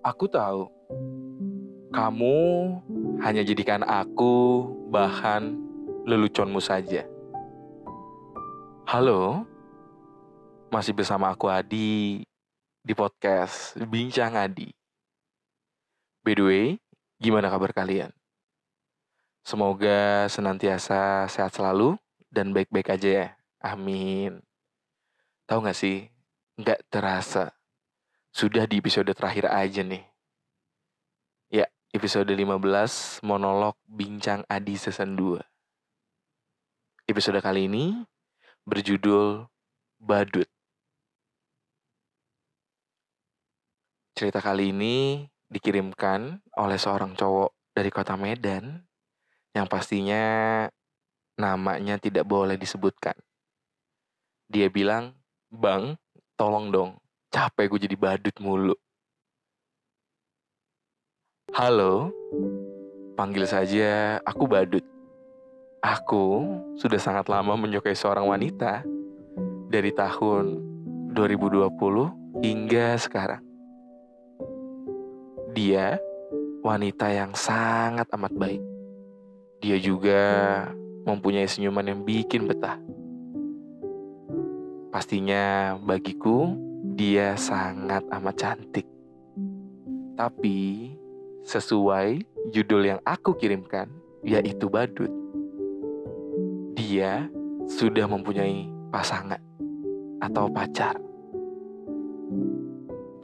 Aku tahu kamu hanya jadikan aku bahan leluconmu saja. Halo, masih bersama aku Adi di podcast Bincang Adi. By the way, gimana kabar kalian? Semoga senantiasa sehat selalu dan baik-baik aja ya. Amin. Tahu gak sih, nggak terasa. Sudah di episode terakhir aja nih. Ya, episode 15 monolog Bincang Adi season 2. Episode kali ini berjudul Badut. Cerita kali ini dikirimkan oleh seorang cowok dari kota Medan yang pastinya namanya tidak boleh disebutkan. Dia bilang, Bang, tolong dong, capek gue jadi badut mulu. Halo, panggil saja aku badut. Aku sudah sangat lama menyukai seorang wanita dari tahun 2020 hingga sekarang. Dia wanita yang sangat amat baik. Dia juga mempunyai senyuman yang bikin betah. Pastinya bagiku dia sangat amat cantik. Tapi sesuai judul yang aku kirimkan, yaitu badut. Dia sudah mempunyai pasangan atau pacar.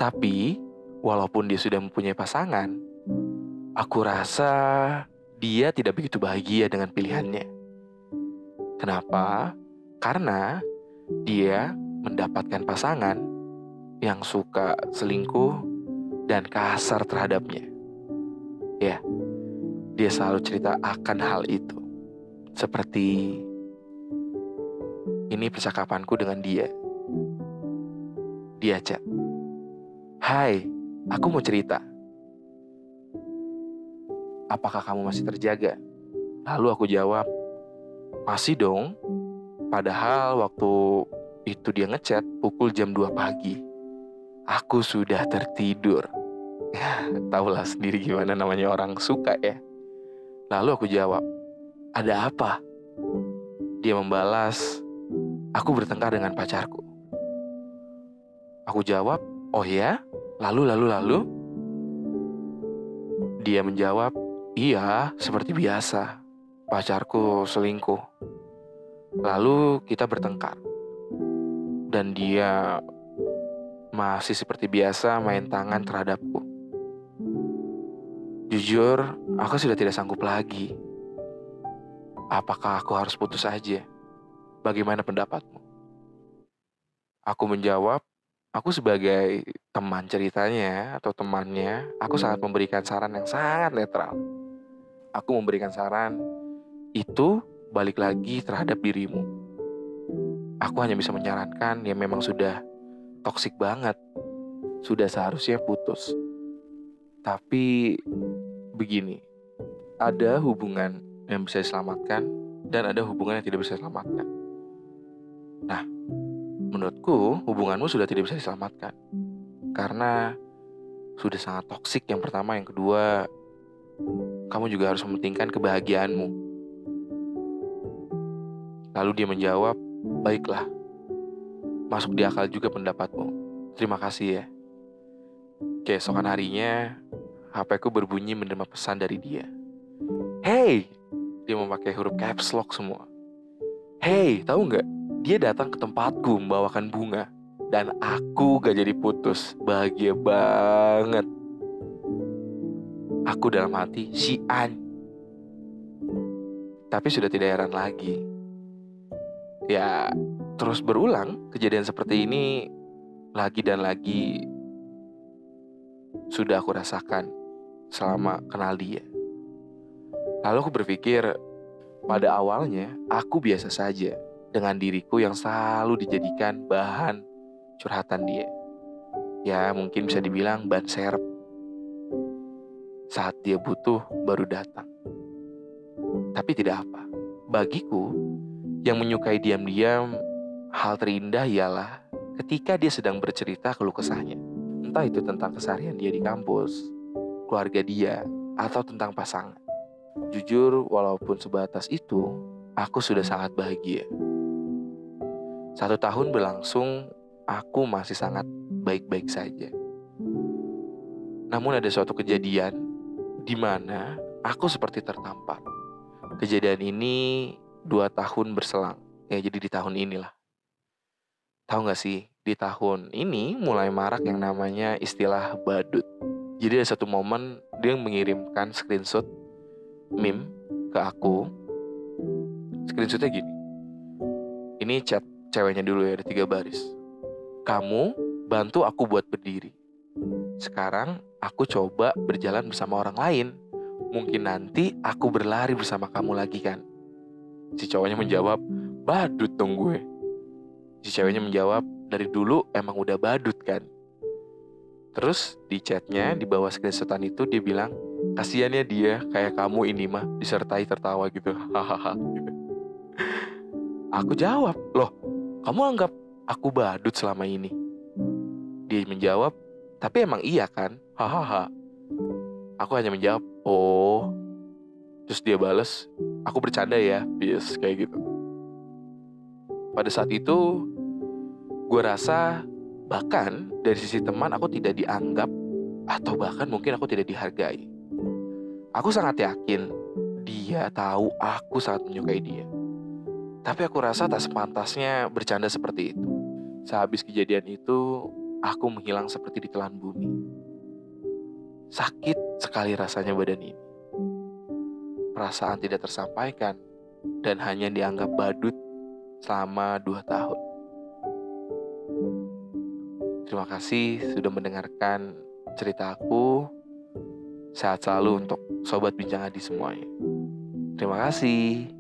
Tapi walaupun dia sudah mempunyai pasangan, aku rasa dia tidak begitu bahagia dengan pilihannya. Kenapa? Karena dia mendapatkan pasangan yang suka selingkuh dan kasar terhadapnya. Ya, dia selalu cerita akan hal itu. Seperti ini percakapanku dengan dia. Dia chat. Hai, aku mau cerita. Apakah kamu masih terjaga? Lalu aku jawab, masih dong. Padahal waktu itu dia ngechat pukul jam 2 pagi. Aku sudah tertidur. Tahulah sendiri gimana namanya orang suka ya. Lalu aku jawab, ada apa? Dia membalas, aku bertengkar dengan pacarku. Aku jawab, oh ya? Lalu, lalu, lalu? Dia menjawab, iya, seperti biasa. Pacarku selingkuh. Lalu kita bertengkar. Dan dia masih seperti biasa main tangan terhadapku. Jujur, aku sudah tidak sanggup lagi. Apakah aku harus putus saja? Bagaimana pendapatmu? Aku menjawab, aku sebagai teman ceritanya atau temannya, aku sangat memberikan saran yang sangat netral. Aku memberikan saran itu balik lagi terhadap dirimu. Aku hanya bisa menyarankan yang memang sudah toksik banget. Sudah seharusnya putus. Tapi begini, ada hubungan yang bisa diselamatkan dan ada hubungan yang tidak bisa diselamatkan. Nah, menurutku hubunganmu sudah tidak bisa diselamatkan. Karena sudah sangat toksik yang pertama, yang kedua, kamu juga harus mementingkan kebahagiaanmu Lalu dia menjawab, baiklah. Masuk di akal juga pendapatmu. Terima kasih ya. Keesokan harinya, HP ku berbunyi menerima pesan dari dia. Hey! Dia memakai huruf caps lock semua. Hey, tahu nggak? Dia datang ke tempatku membawakan bunga. Dan aku gak jadi putus. Bahagia banget. Aku dalam hati, si An. Tapi sudah tidak heran lagi ya terus berulang kejadian seperti ini lagi dan lagi sudah aku rasakan selama kenal dia. Lalu aku berpikir pada awalnya aku biasa saja dengan diriku yang selalu dijadikan bahan curhatan dia. Ya mungkin bisa dibilang ban serep. Saat dia butuh baru datang. Tapi tidak apa. Bagiku yang menyukai diam-diam, hal terindah ialah ketika dia sedang bercerita keluh kesahnya. Entah itu tentang keseharian dia di kampus, keluarga dia, atau tentang pasangan. Jujur, walaupun sebatas itu, aku sudah sangat bahagia. Satu tahun berlangsung, aku masih sangat baik-baik saja. Namun ada suatu kejadian di mana aku seperti tertampar. Kejadian ini dua tahun berselang. Ya jadi di tahun inilah. Tahu gak sih, di tahun ini mulai marak yang namanya istilah badut. Jadi ada satu momen dia mengirimkan screenshot meme ke aku. Screenshotnya gini. Ini chat ceweknya dulu ya, ada tiga baris. Kamu bantu aku buat berdiri. Sekarang aku coba berjalan bersama orang lain. Mungkin nanti aku berlari bersama kamu lagi kan? Si cowoknya menjawab, badut dong gue. Si ceweknya menjawab, dari dulu emang udah badut kan. Terus di chatnya, di bawah screenshotan itu dia bilang, kasihan ya dia kayak kamu ini mah disertai tertawa gitu. Gitu. Aku jawab, loh kamu anggap aku badut selama ini? Dia menjawab, tapi emang iya kan? Hahaha. Aku hanya menjawab, oh. Terus dia bales, aku bercanda ya, bias kayak gitu. Pada saat itu, gue rasa bahkan dari sisi teman aku tidak dianggap atau bahkan mungkin aku tidak dihargai. Aku sangat yakin dia tahu aku sangat menyukai dia. Tapi aku rasa tak sepantasnya bercanda seperti itu. Sehabis kejadian itu, aku menghilang seperti ditelan bumi. Sakit sekali rasanya badan ini. Perasaan tidak tersampaikan dan hanya dianggap badut selama dua tahun. Terima kasih sudah mendengarkan cerita aku. Sehat selalu untuk sobat bincang adi semuanya. Terima kasih.